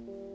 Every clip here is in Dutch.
Want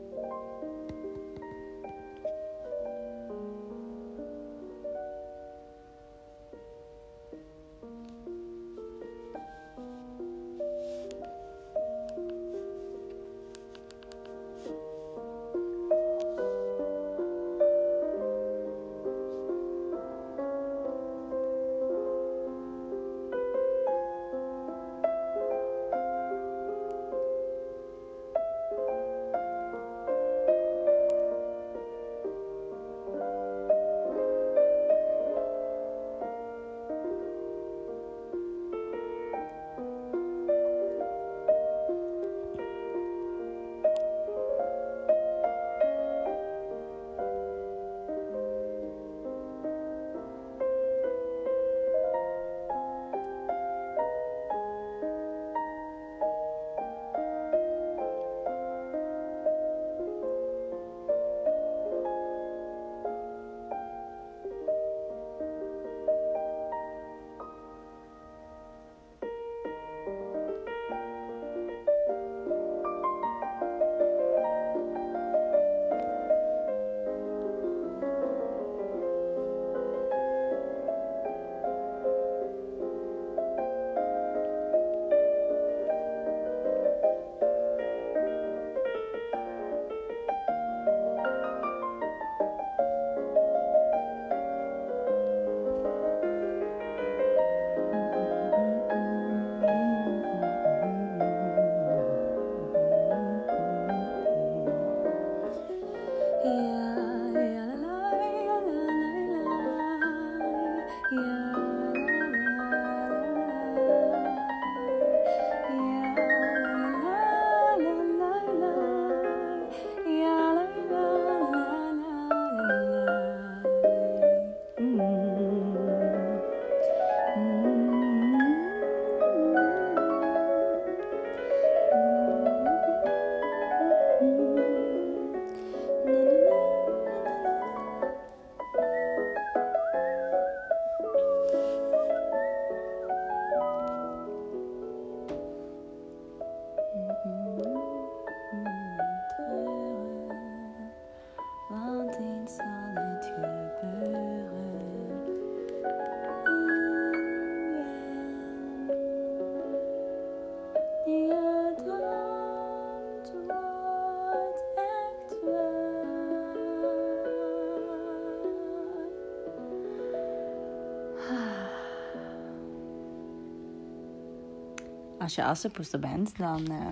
Als je assenpoester bent, dan eh,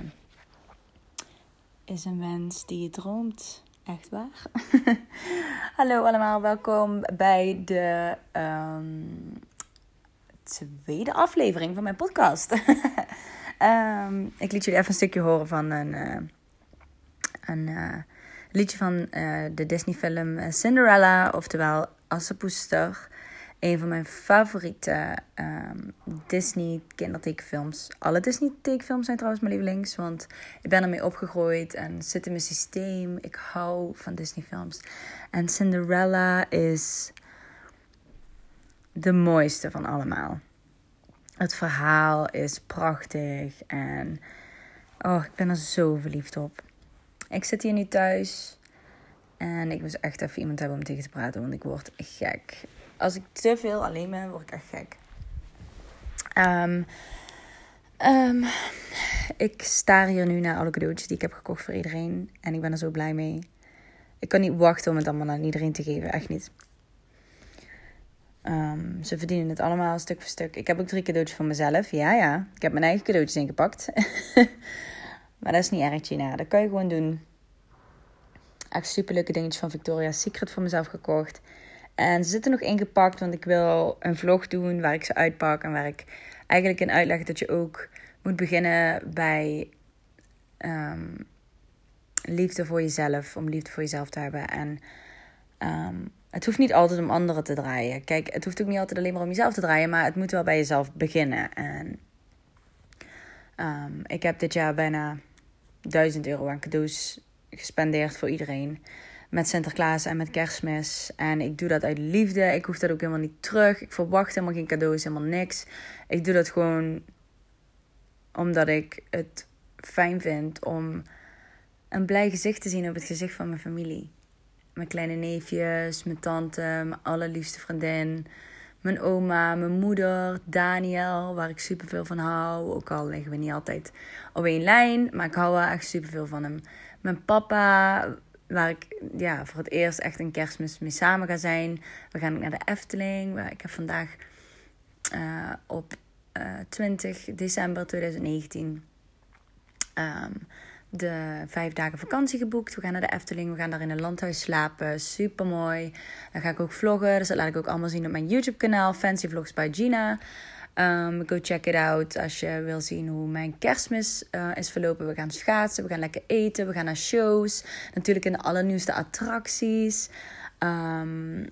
is een wens die je droomt echt waar. Hallo allemaal, welkom bij de ehm, tweede aflevering van mijn podcast. Ehm, ik liet jullie even een stukje horen van een, eh, een eh, liedje van de Disney film Cinderella, oftewel Assenpoester. Een van mijn favoriete um, Disney kindertekenfilms. Alle Disney tekenfilms zijn trouwens mijn lievelings. Want ik ben ermee opgegroeid en zit in mijn systeem. Ik hou van Disney films. En Cinderella is de mooiste van allemaal. Het verhaal is prachtig en oh, ik ben er zo verliefd op. Ik zit hier nu thuis en ik moest echt even iemand hebben om tegen te praten, want ik word gek als ik te veel alleen ben, word ik echt gek. Um, um, ik sta hier nu naar alle cadeautjes die ik heb gekocht voor iedereen. En ik ben er zo blij mee. Ik kan niet wachten om het allemaal aan iedereen te geven. Echt niet. Um, ze verdienen het allemaal stuk voor stuk. Ik heb ook drie cadeautjes voor mezelf. Ja, ja. Ik heb mijn eigen cadeautjes ingepakt. maar dat is niet erg, Gina. Dat kan je gewoon doen. Echt superleuke dingetjes van Victoria's Secret voor mezelf gekocht. En ze zitten nog ingepakt, want ik wil een vlog doen waar ik ze uitpak. En waar ik eigenlijk in uitleg dat je ook moet beginnen bij um, liefde voor jezelf. Om liefde voor jezelf te hebben. En um, het hoeft niet altijd om anderen te draaien. Kijk, het hoeft ook niet altijd alleen maar om jezelf te draaien. Maar het moet wel bij jezelf beginnen. En um, ik heb dit jaar bijna 1000 euro aan cadeaus gespendeerd voor iedereen met Sinterklaas en met kerstmis. En ik doe dat uit liefde. Ik hoef dat ook helemaal niet terug. Ik verwacht helemaal geen cadeaus, helemaal niks. Ik doe dat gewoon omdat ik het fijn vind om een blij gezicht te zien op het gezicht van mijn familie. Mijn kleine neefjes, mijn tante, mijn allerliefste vriendin, mijn oma, mijn moeder, Daniel, waar ik superveel van hou. Ook al liggen we niet altijd op één lijn, maar ik hou wel echt superveel van hem. Mijn papa, waar ik ja, voor het eerst echt een kerstmis mee samen ga zijn. We gaan naar de Efteling. Ik heb vandaag uh, op uh, eh, 20 december 2019 um, de vijf dagen vakantie geboekt. We gaan naar de Efteling. We gaan daar in een landhuis slapen. Super mooi. Dan ga ik ook vloggen. Dus dat laat ik ook allemaal zien op mijn YouTube kanaal. Fancy Vlogs by Gina. Um, go check it out als je wil zien hoe mijn kerstmis uh, is verlopen. We gaan schaatsen, we gaan lekker eten, we gaan naar shows. Natuurlijk in de allernieuwste attracties. Um,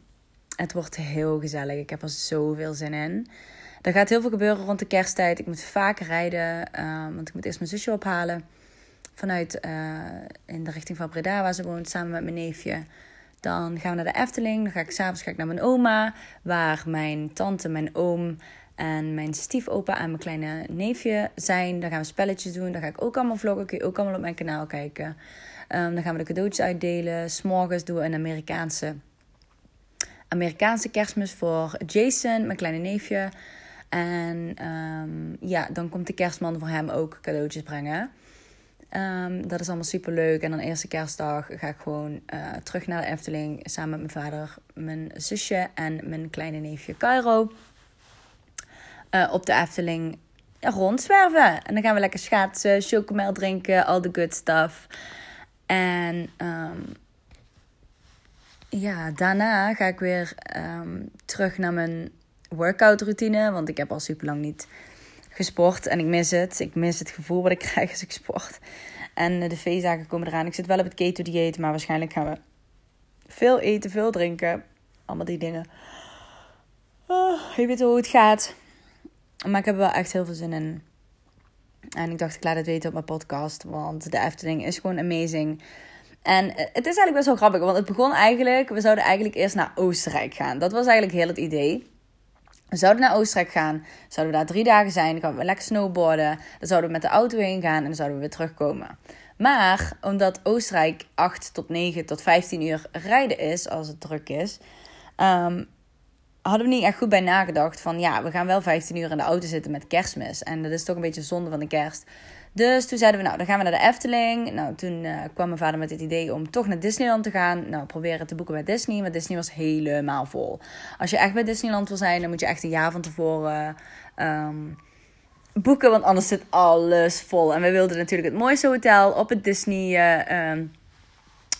het wordt heel gezellig. Ik heb er zoveel zin in. Er gaat heel veel gebeuren rond de kersttijd. Ik moet vaak rijden, um, want ik moet eerst mijn zusje ophalen vanuit uh, in de richting van Breda, waar ze woont, samen met mijn neefje. Dan gaan we naar de Efteling. Dan ga ik s'avonds naar mijn oma, waar mijn tante, mijn oom en mijn stiefopa en mijn kleine neefje zijn. Dan gaan we spelletjes doen. Dan ga ik ook allemaal vloggen. Kun je ook allemaal op mijn kanaal kijken. Um, dan gaan we de cadeautjes uitdelen. S'morgens doen we een Amerikaanse, Amerikaanse kerstmis voor Jason, mijn kleine neefje. En um, ja, dan komt de kerstman voor hem ook cadeautjes brengen. Um, dat is allemaal super leuk. En dan eerste kerstdag ga ik gewoon uh, terug naar de Efteling. Samen met mijn vader, mijn zusje en mijn kleine neefje Cairo. Uh, op de Efteling rondzwerven. En dan gaan we lekker schaatsen, chocomel drinken, al de good stuff. En um, ja, daarna ga ik weer um, terug naar mijn workout routine. Want ik heb al super lang niet gesport en ik mis het. Ik mis het gevoel wat ik krijg als ik sport. En de feestdagen komen eraan. Ik zit wel op het keto dieet, maar waarschijnlijk gaan we veel eten, veel drinken. Allemaal die dingen. Oh, je weet hoe het gaat. Maar ik heb er wel echt heel veel zin in. En ik dacht, ik laat het weten op mijn podcast. Want de Efteling is gewoon amazing. En het is eigenlijk best wel grappig. Want het begon eigenlijk... We zouden eigenlijk eerst naar Oostenrijk gaan. Dat was eigenlijk heel het idee. We zouden naar Oostenrijk gaan. Zouden we daar drie dagen zijn. Dan gaan we lekker snowboarden. Dan zouden we met de auto heen gaan. En dan zouden we weer terugkomen. Maar omdat Oostenrijk 8 tot 9 tot 15 uur rijden is. Als het druk is. Um, hadden we niet echt goed bij nagedacht. Van ja, we gaan wel 15 uur in de auto zitten met kerstmis. En dat is toch een beetje zonde van de kerst. Dus toen zeiden we, nou, dan gaan we naar de Efteling. Nou, toen uh, kwam mijn vader met het idee om toch naar Disneyland te gaan. Nou, proberen te boeken bij Disney. Maar Disney was helemaal vol. Als je echt bij Disneyland wil zijn, dan moet je echt een jaar van tevoren um, boeken. Want anders zit alles vol. En we wilden natuurlijk het mooiste hotel op het Disney, uh, um,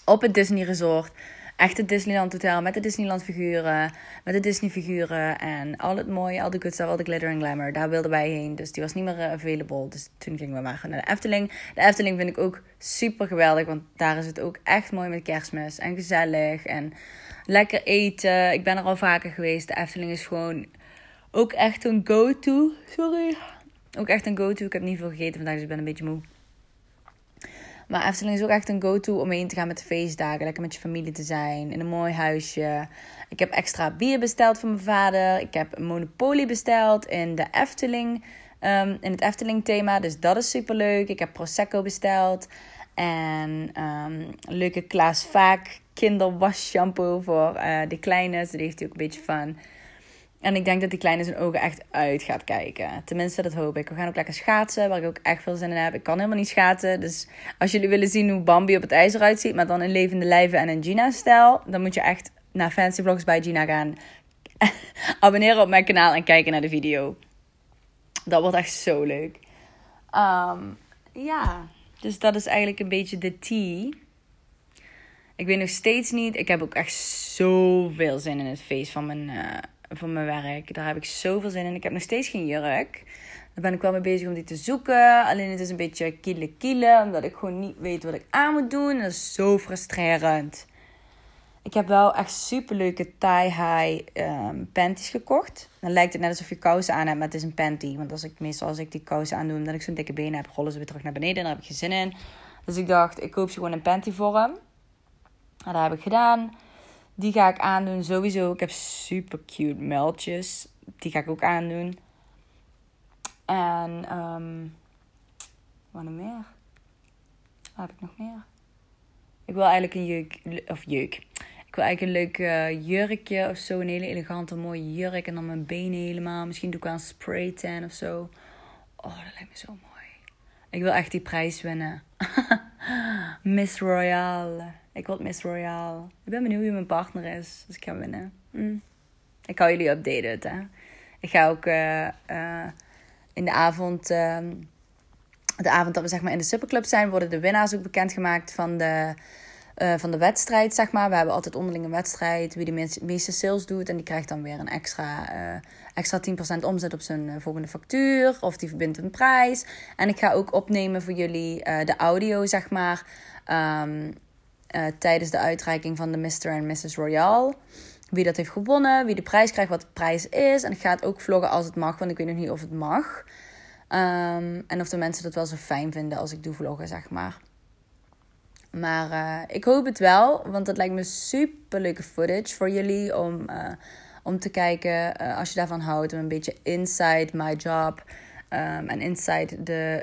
op het Disney Resort echt het Disneyland Hotel met de Disneyland figuren, met de Disney figuren en al het mooie, al de good al de glitter en glamour. Daar wilden wij heen, dus die was niet meer uh, available. Dus toen gingen we maar naar de Efteling. De Efteling vind ik ook super geweldig, want daar is het ook echt mooi met kerstmis en gezellig en lekker eten. Ik ben er al vaker geweest. De Efteling is gewoon ook echt een go-to. Sorry. Ook echt een go-to. Ik heb niet veel gegeten vandaag, dus ik ben een beetje moe. Maar Efteling is ook echt een go-to om heen te gaan met de feestdagen. Lekker met je familie te zijn. In een mooi huisje. Ik heb extra bier besteld voor mijn vader. Ik heb een Monopoly besteld in de Efteling. Um, in het Efteling thema. Dus dat is super leuk. Ik heb Prosecco besteld. En um, leuke Klaas Vaak kinderwas shampoo voor uh, de kleine. Dus die heeft hij ook een beetje van. En ik denk dat die kleine zijn ogen echt uit gaat kijken. Tenminste, dat hoop ik. We gaan ook lekker schaatsen, waar ik ook echt veel zin in heb. Ik kan helemaal niet schaatsen. Dus als jullie willen zien hoe Bambi op het ijs eruit ziet, maar dan in levende lijven en in Gina-stijl, dan moet je echt naar Fancy Vlogs bij Gina gaan. Abonneren op mijn kanaal en kijken naar de video. Dat wordt echt zo leuk. Um, ja, dus dat is eigenlijk een beetje de tea. Ik weet nog steeds niet. Ik heb ook echt zoveel zin in het feest van mijn. Uh, van mijn werk. Daar heb ik zoveel zin in. Ik heb nog steeds geen jurk. Daar ben ik wel mee bezig om die te zoeken. Alleen het is een beetje kiele kiele. Omdat ik gewoon niet weet wat ik aan moet doen. Dat is zo frustrerend. Ik heb wel echt super leuke tie-high um, panties gekocht. Dan lijkt het net alsof je kousen aan hebt, maar het is een panty. Want als ik meestal als ik die kousen aandoe, omdat ik zo'n dikke benen heb, rollen ze weer terug naar beneden. En daar heb ik geen zin in. Dus ik dacht, ik koop ze gewoon in panty vorm. En dat heb ik gedaan. Die ga ik aandoen sowieso. Ik heb super cute meldjes. Die ga ik ook aandoen. En um, wat nog meer? Wat heb ik nog meer? Ik wil eigenlijk een jeuk, of jeuk. Ik wil eigenlijk een leuk uh, jurkje of zo. Een hele elegante, mooie jurk. En dan mijn benen helemaal. Misschien doe ik aan een spray tan of zo. Oh, dat lijkt me zo mooi. Ik wil echt die prijs winnen. Miss Royale. Ik wil Miss Royale. Ik ben benieuwd wie mijn partner is. Dus ik ga winnen. Mm. Ik hou jullie updaten. Hè. Ik ga ook uh, uh, in de avond... Uh, de avond dat we zeg maar, in de superclub zijn... worden de winnaars ook bekendgemaakt van de... Uh, van de wedstrijd, zeg maar. We hebben altijd onderling een wedstrijd. Wie de meeste sales doet. En die krijgt dan weer een extra, extra 10% omzet op zijn volgende factuur. Of die verbindt een prijs. En ik ga ook opnemen voor jullie de audio, zeg maar. Um, tijdens de uitreiking van de Mr. en Mrs. Royale. Wie dat heeft gewonnen, wie de prijs krijgt, wat de prijs is. En ik ga het ook vloggen als het mag, want ik weet nog niet of het mag. Um, en of de mensen dat wel zo fijn vinden als ik doe vloggen, zeg maar. Maar uh, ik hoop het wel, want het lijkt me super leuke footage voor jullie om, uh, om te kijken. Als je daarvan houdt, een beetje inside my job. Um, en inside de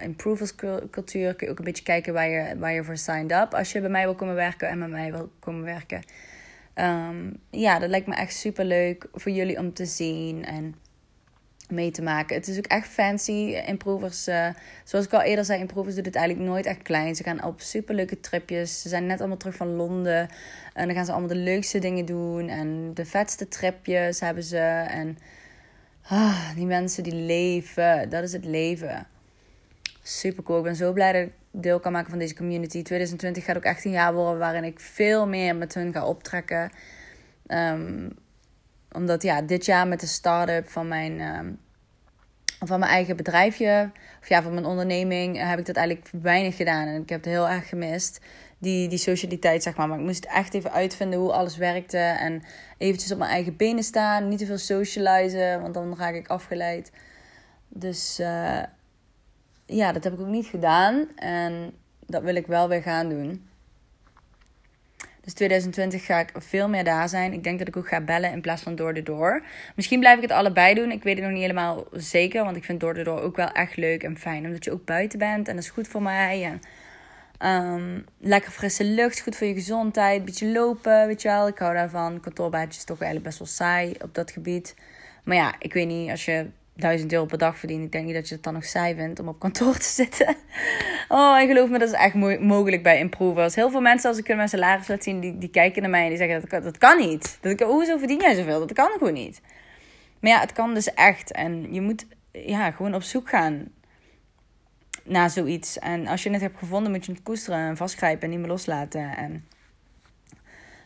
improvers cultuur kun je ook een beetje kijken waar je, waar je voor signed up. Als je bij mij wil komen werken en met mij wil komen werken. Um, ja, dat lijkt me echt super leuk voor jullie om te zien. En mee te maken. Het is ook echt fancy. Improvers, uh, zoals ik al eerder zei, Improvers doet het eigenlijk nooit echt klein. Ze gaan op superleuke tripjes. Ze zijn net allemaal terug van Londen. En dan gaan ze allemaal de leukste dingen doen. En de vetste tripjes hebben ze. En ah, die mensen die leven. Dat is het leven. Super cool. Ik ben zo blij dat ik deel kan maken van deze community. 2020 gaat ook echt een jaar worden waarin ik veel meer met hun ga optrekken. Um, omdat ja, dit jaar met de start-up van mijn, um, van mijn eigen bedrijfje, of ja, van mijn onderneming, heb ik dat eigenlijk weinig gedaan. En ik heb het heel erg gemist. Die, die socialiteit, zeg maar. Maar ik moest echt even uitvinden hoe alles werkte. En eventjes op mijn eigen benen staan. Niet te veel socializen, want dan raak ik afgeleid. Dus uh, ja, dat heb ik ook niet gedaan. En dat wil ik wel weer gaan doen. Dus 2020 ga ik veel meer daar zijn. Ik denk dat ik ook ga bellen in plaats van door de door. Misschien blijf ik het allebei doen. Ik weet het nog niet helemaal zeker. Want ik vind door de door ook wel echt leuk en fijn. Omdat je ook buiten bent. En dat is goed voor mij. En um, lekker frisse lucht. Goed voor je gezondheid. Beetje lopen. Weet je wel. Ik hou daarvan. Kantoorbaantjes is toch eigenlijk best wel saai op dat gebied. Maar ja, ik weet niet. Als je 1000 euro per dag verdient. Denk niet dat je het dan nog saai vindt om op kantoor te zitten. Oh, en geloof me, dat is echt mo mogelijk bij improvers. Heel veel mensen, als ik hun mijn salaris laat zien, die, die kijken naar mij en die zeggen: dat kan, dat kan niet. Dat, hoezo verdien jij zoveel? Dat kan gewoon niet. Maar ja, het kan dus echt. En je moet ja, gewoon op zoek gaan naar zoiets. En als je het hebt gevonden, moet je het koesteren en vastgrijpen en niet meer loslaten. En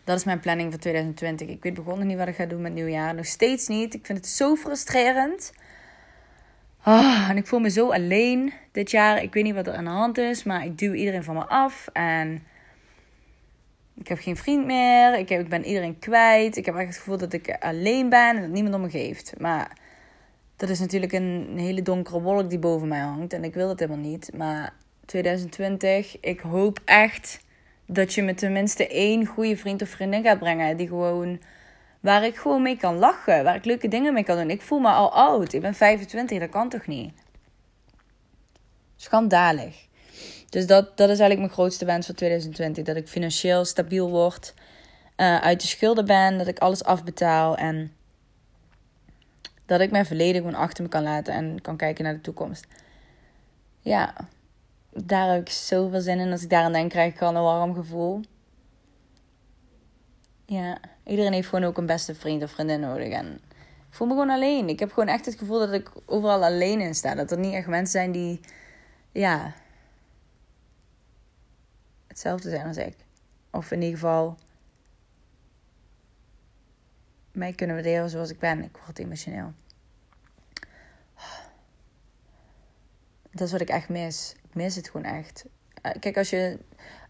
dat is mijn planning voor 2020. Ik weet begonnen niet wat ik ga doen met nieuwjaar. Nog steeds niet. Ik vind het zo frustrerend. Oh, en ik voel me zo alleen dit jaar. Ik weet niet wat er aan de hand is, maar ik duw iedereen van me af. En ik heb geen vriend meer. Ik, heb, ik ben iedereen kwijt. Ik heb echt het gevoel dat ik alleen ben en dat niemand om me geeft. Maar dat is natuurlijk een hele donkere wolk die boven mij hangt. En ik wil het helemaal niet. Maar 2020, ik hoop echt dat je me tenminste één goede vriend of vriendin gaat brengen. Die gewoon Waar ik gewoon mee kan lachen. Waar ik leuke dingen mee kan doen. Ik voel me al oud. Ik ben 25. Dat kan toch niet? Schandalig. Dus dat, dat is eigenlijk mijn grootste wens voor 2020. Dat ik financieel stabiel word. Uh, uit de schulden ben. Dat ik alles afbetaal. En dat ik mijn verleden gewoon achter me kan laten. En kan kijken naar de toekomst. Ja, daar heb ik zoveel zin in. Als ik daar aan denk, krijg ik al een warm gevoel. Ja, iedereen heeft gewoon ook een beste vriend of vriendin nodig. En ik voel me gewoon alleen. Ik heb gewoon echt het gevoel dat ik overal alleen in sta. Dat er niet echt mensen zijn die, ja, hetzelfde zijn als ik. Of in ieder geval mij kunnen waarderen zoals ik ben. Ik word emotioneel. Dat is wat ik echt mis. Ik mis het gewoon echt. Eh, kijk, als je,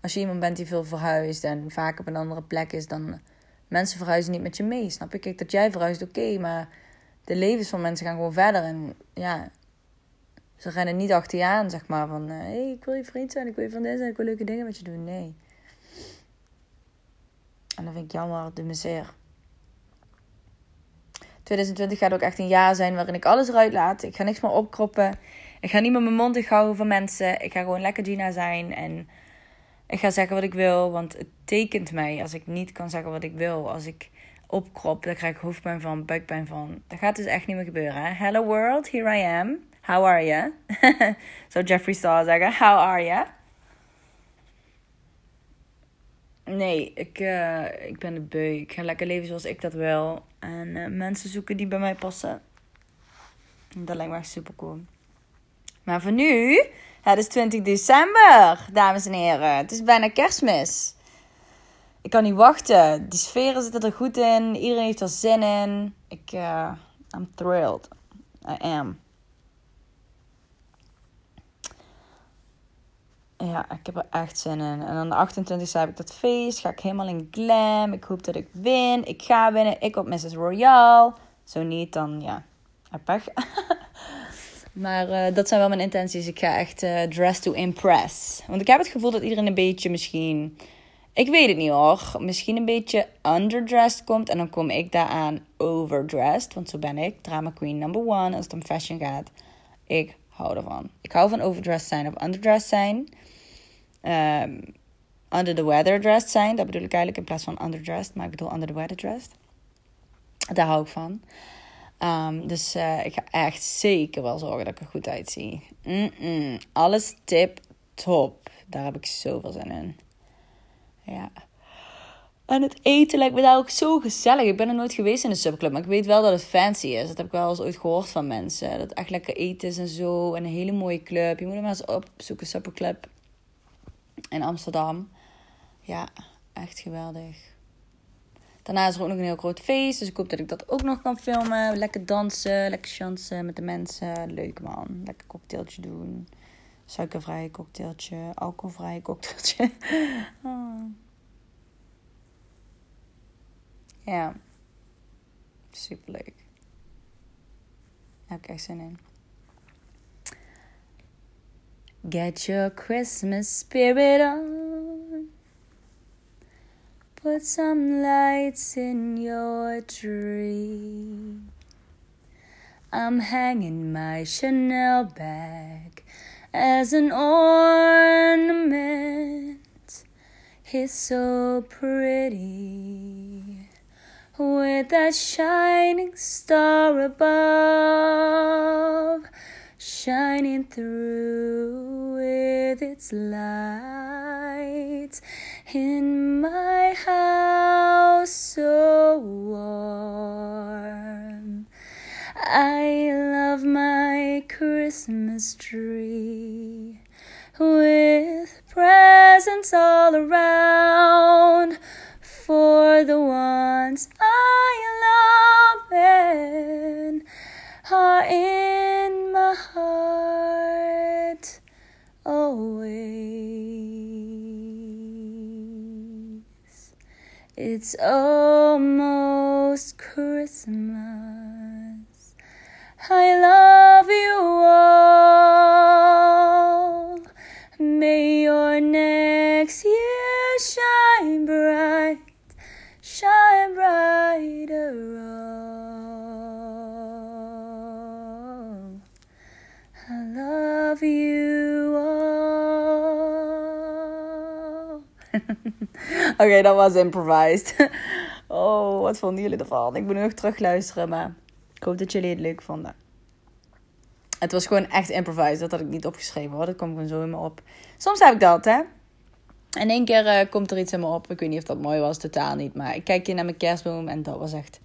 als je iemand bent die veel verhuist en vaak op een andere plek is, dan mensen verhuizen niet met je mee. Snap je? Kijk, dat jij verhuist, oké, maar de levens van mensen gaan gewoon verder. En ja, ze rennen niet achter je aan, zeg maar, van hé, eh, hey, ik wil je vriend zijn, ik wil je van zijn, ik wil leuke dingen met je doen. Nee. En dat vind ik jammer, de miseer. 2020 gaat ook echt een jaar zijn waarin ik alles eruit laat. Ik ga niks meer opkroppen. Ik ga niet meer mijn mond dicht houden van mensen. Ik ga gewoon lekker Gina zijn. En Ik ga zeggen wat ik wil, want het tekent mij als ik niet kan zeggen wat ik wil. Als ik opkrop, dan krijg ik hoofdpijn van, buikpijn van. Dat gaat dus echt niet meer gebeuren. Hè? Hello world, here I am. How are you? Zou Jeffrey Star zeggen. How are you? Nee, ik, uh, ik ben de beu. Ik ga lekker leven zoals ik dat wil. En uh, mensen zoeken die bij mij passen. Dat lijkt me echt super cool. Maar voor nu, het is 20 december, dames en heren. Het is bijna kerstmis. Ik kan niet wachten. Die sferen zitten er goed in. Iedereen heeft er zin in. Ik, uh, I'm thrilled. I am. Ja, ik heb er echt zin in. En dan de 28 heb ik dat feest. Ga ik helemaal in glam. Ik hoop dat ik win. Ik ga winnen. Ik op Mrs. Royale. Zo niet, dan ja, heb maar uh, dat zijn wel mijn intenties. Ik ga echt uh, dress to impress. Want ik heb het gevoel dat iedereen een beetje misschien... Ik weet het niet hoor. Misschien een beetje underdressed komt. En dan kom ik daaraan overdressed. Want zo ben ik. Drama queen number one. Als het om fashion gaat. Ik hou ervan. Ik hou van overdressed zijn of underdressed zijn. Um, under the weather dressed zijn. Dat bedoel ik eigenlijk in plaats van underdressed. Maar ik bedoel under the weather dressed. Daar hou ik van. Um, dus uh, ik ga echt zeker wel zorgen dat ik er goed uitzie. Alles tip top. Daar heb ik zoveel zin in. Ja. En het eten lijkt me daar ook zo gezellig. Ik ben er nooit geweest in een subclub, maar ik weet wel dat het fancy is. Dat heb ik wel eens ooit gehoord van mensen. Dat het echt lekker eten is en zo. En een hele mooie club. Je moet hem maar eens opzoeken, Superclub. In Amsterdam. Ja, echt geweldig. Daarna is er ook nog een heel groot feest. Dus ik hoop dat ik dat ook nog kan filmen. Lekker dansen, lekker chansen met de mensen. Leuk man. Lekker cocktailtje doen. Suikervrij cocktailtje. Alcoholvrij cocktailtje. oh. Ja. Super leuk. Heb ik echt zin in. Get your Christmas spirit on. Put some lights in your tree. I'm hanging my Chanel bag as an ornament. It's so pretty with that shining star above shining through with its light in my house so warm. I love my Christmas tree Next year shine bright shine brighter all. I love you all. Oké, okay, dat was improvised. Oh, wat vonden jullie ervan? Ik moet nog terugluisteren, maar ik hoop dat jullie het leuk vonden. Het was gewoon echt improvised. Dat had ik niet opgeschreven hoor. Dat kwam gewoon zo in me op. Soms heb ik dat, hè. En één keer uh, komt er iets in me op. Ik weet niet of dat mooi was, totaal niet. Maar ik kijk hier naar mijn kerstboom en dat was echt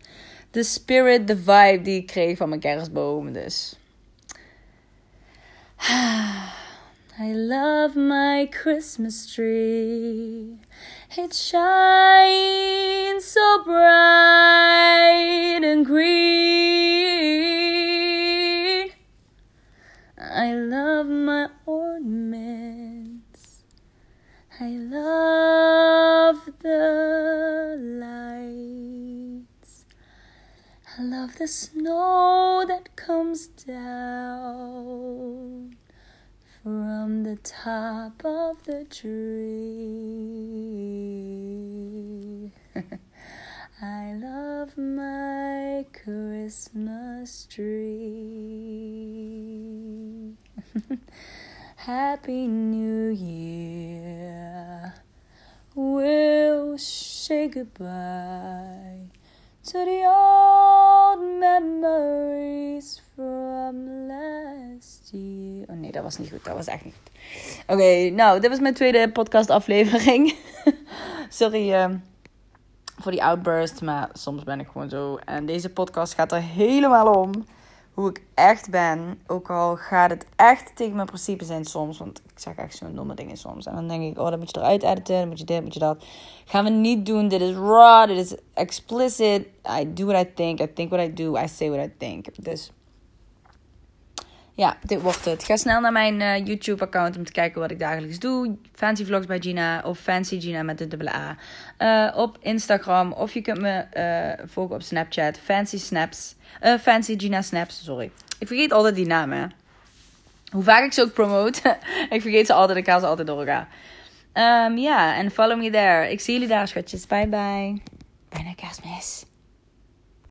de spirit, de vibe die ik kreeg van mijn kerstboom. Dus. I love my Christmas tree. It shines so bright and green. I love my ornaments. I love the lights. I love the snow that comes down from the top of the tree. I love my Christmas tree. Happy New Year. say goodbye to the old memories from last year. Oh nee, dat was niet goed. Dat was echt niet goed. Oké, nou, dit was mijn tweede podcast aflevering. Sorry uh, voor die outburst, maar soms ben ik gewoon zo. En deze podcast gaat er helemaal om hoe ik echt ben. Ook al gaat het echt tegen mijn principes zijn soms. Want ik zeg echt zo'n domme dingen soms. En dan denk ik, oh, dan moet je eruit editen. Dan moet je dit, moet je dat. Gaan we niet doen. Dit is raw. Dit is explicit. I do what I think. I think what I do. I say what I think. Dus ja, dit wordt het. Ga snel naar mijn uh, YouTube-account om te kijken wat ik dagelijks doe. Fancy Vlogs bij Gina of Fancy Gina met de dubbele A. Uh, op Instagram of je kunt me uh, volgen op Snapchat. Fancy Snaps. Fancy Gina Snaps, sorry. Ik vergeet altijd die namen. Hoe vaak ik ze ook promote. ik vergeet ze altijd. Ik ga ze altijd doorgaan. Um, ja, en follow me there. Ik zie jullie daar, schatjes. Bye bye. Bijna kerstmis.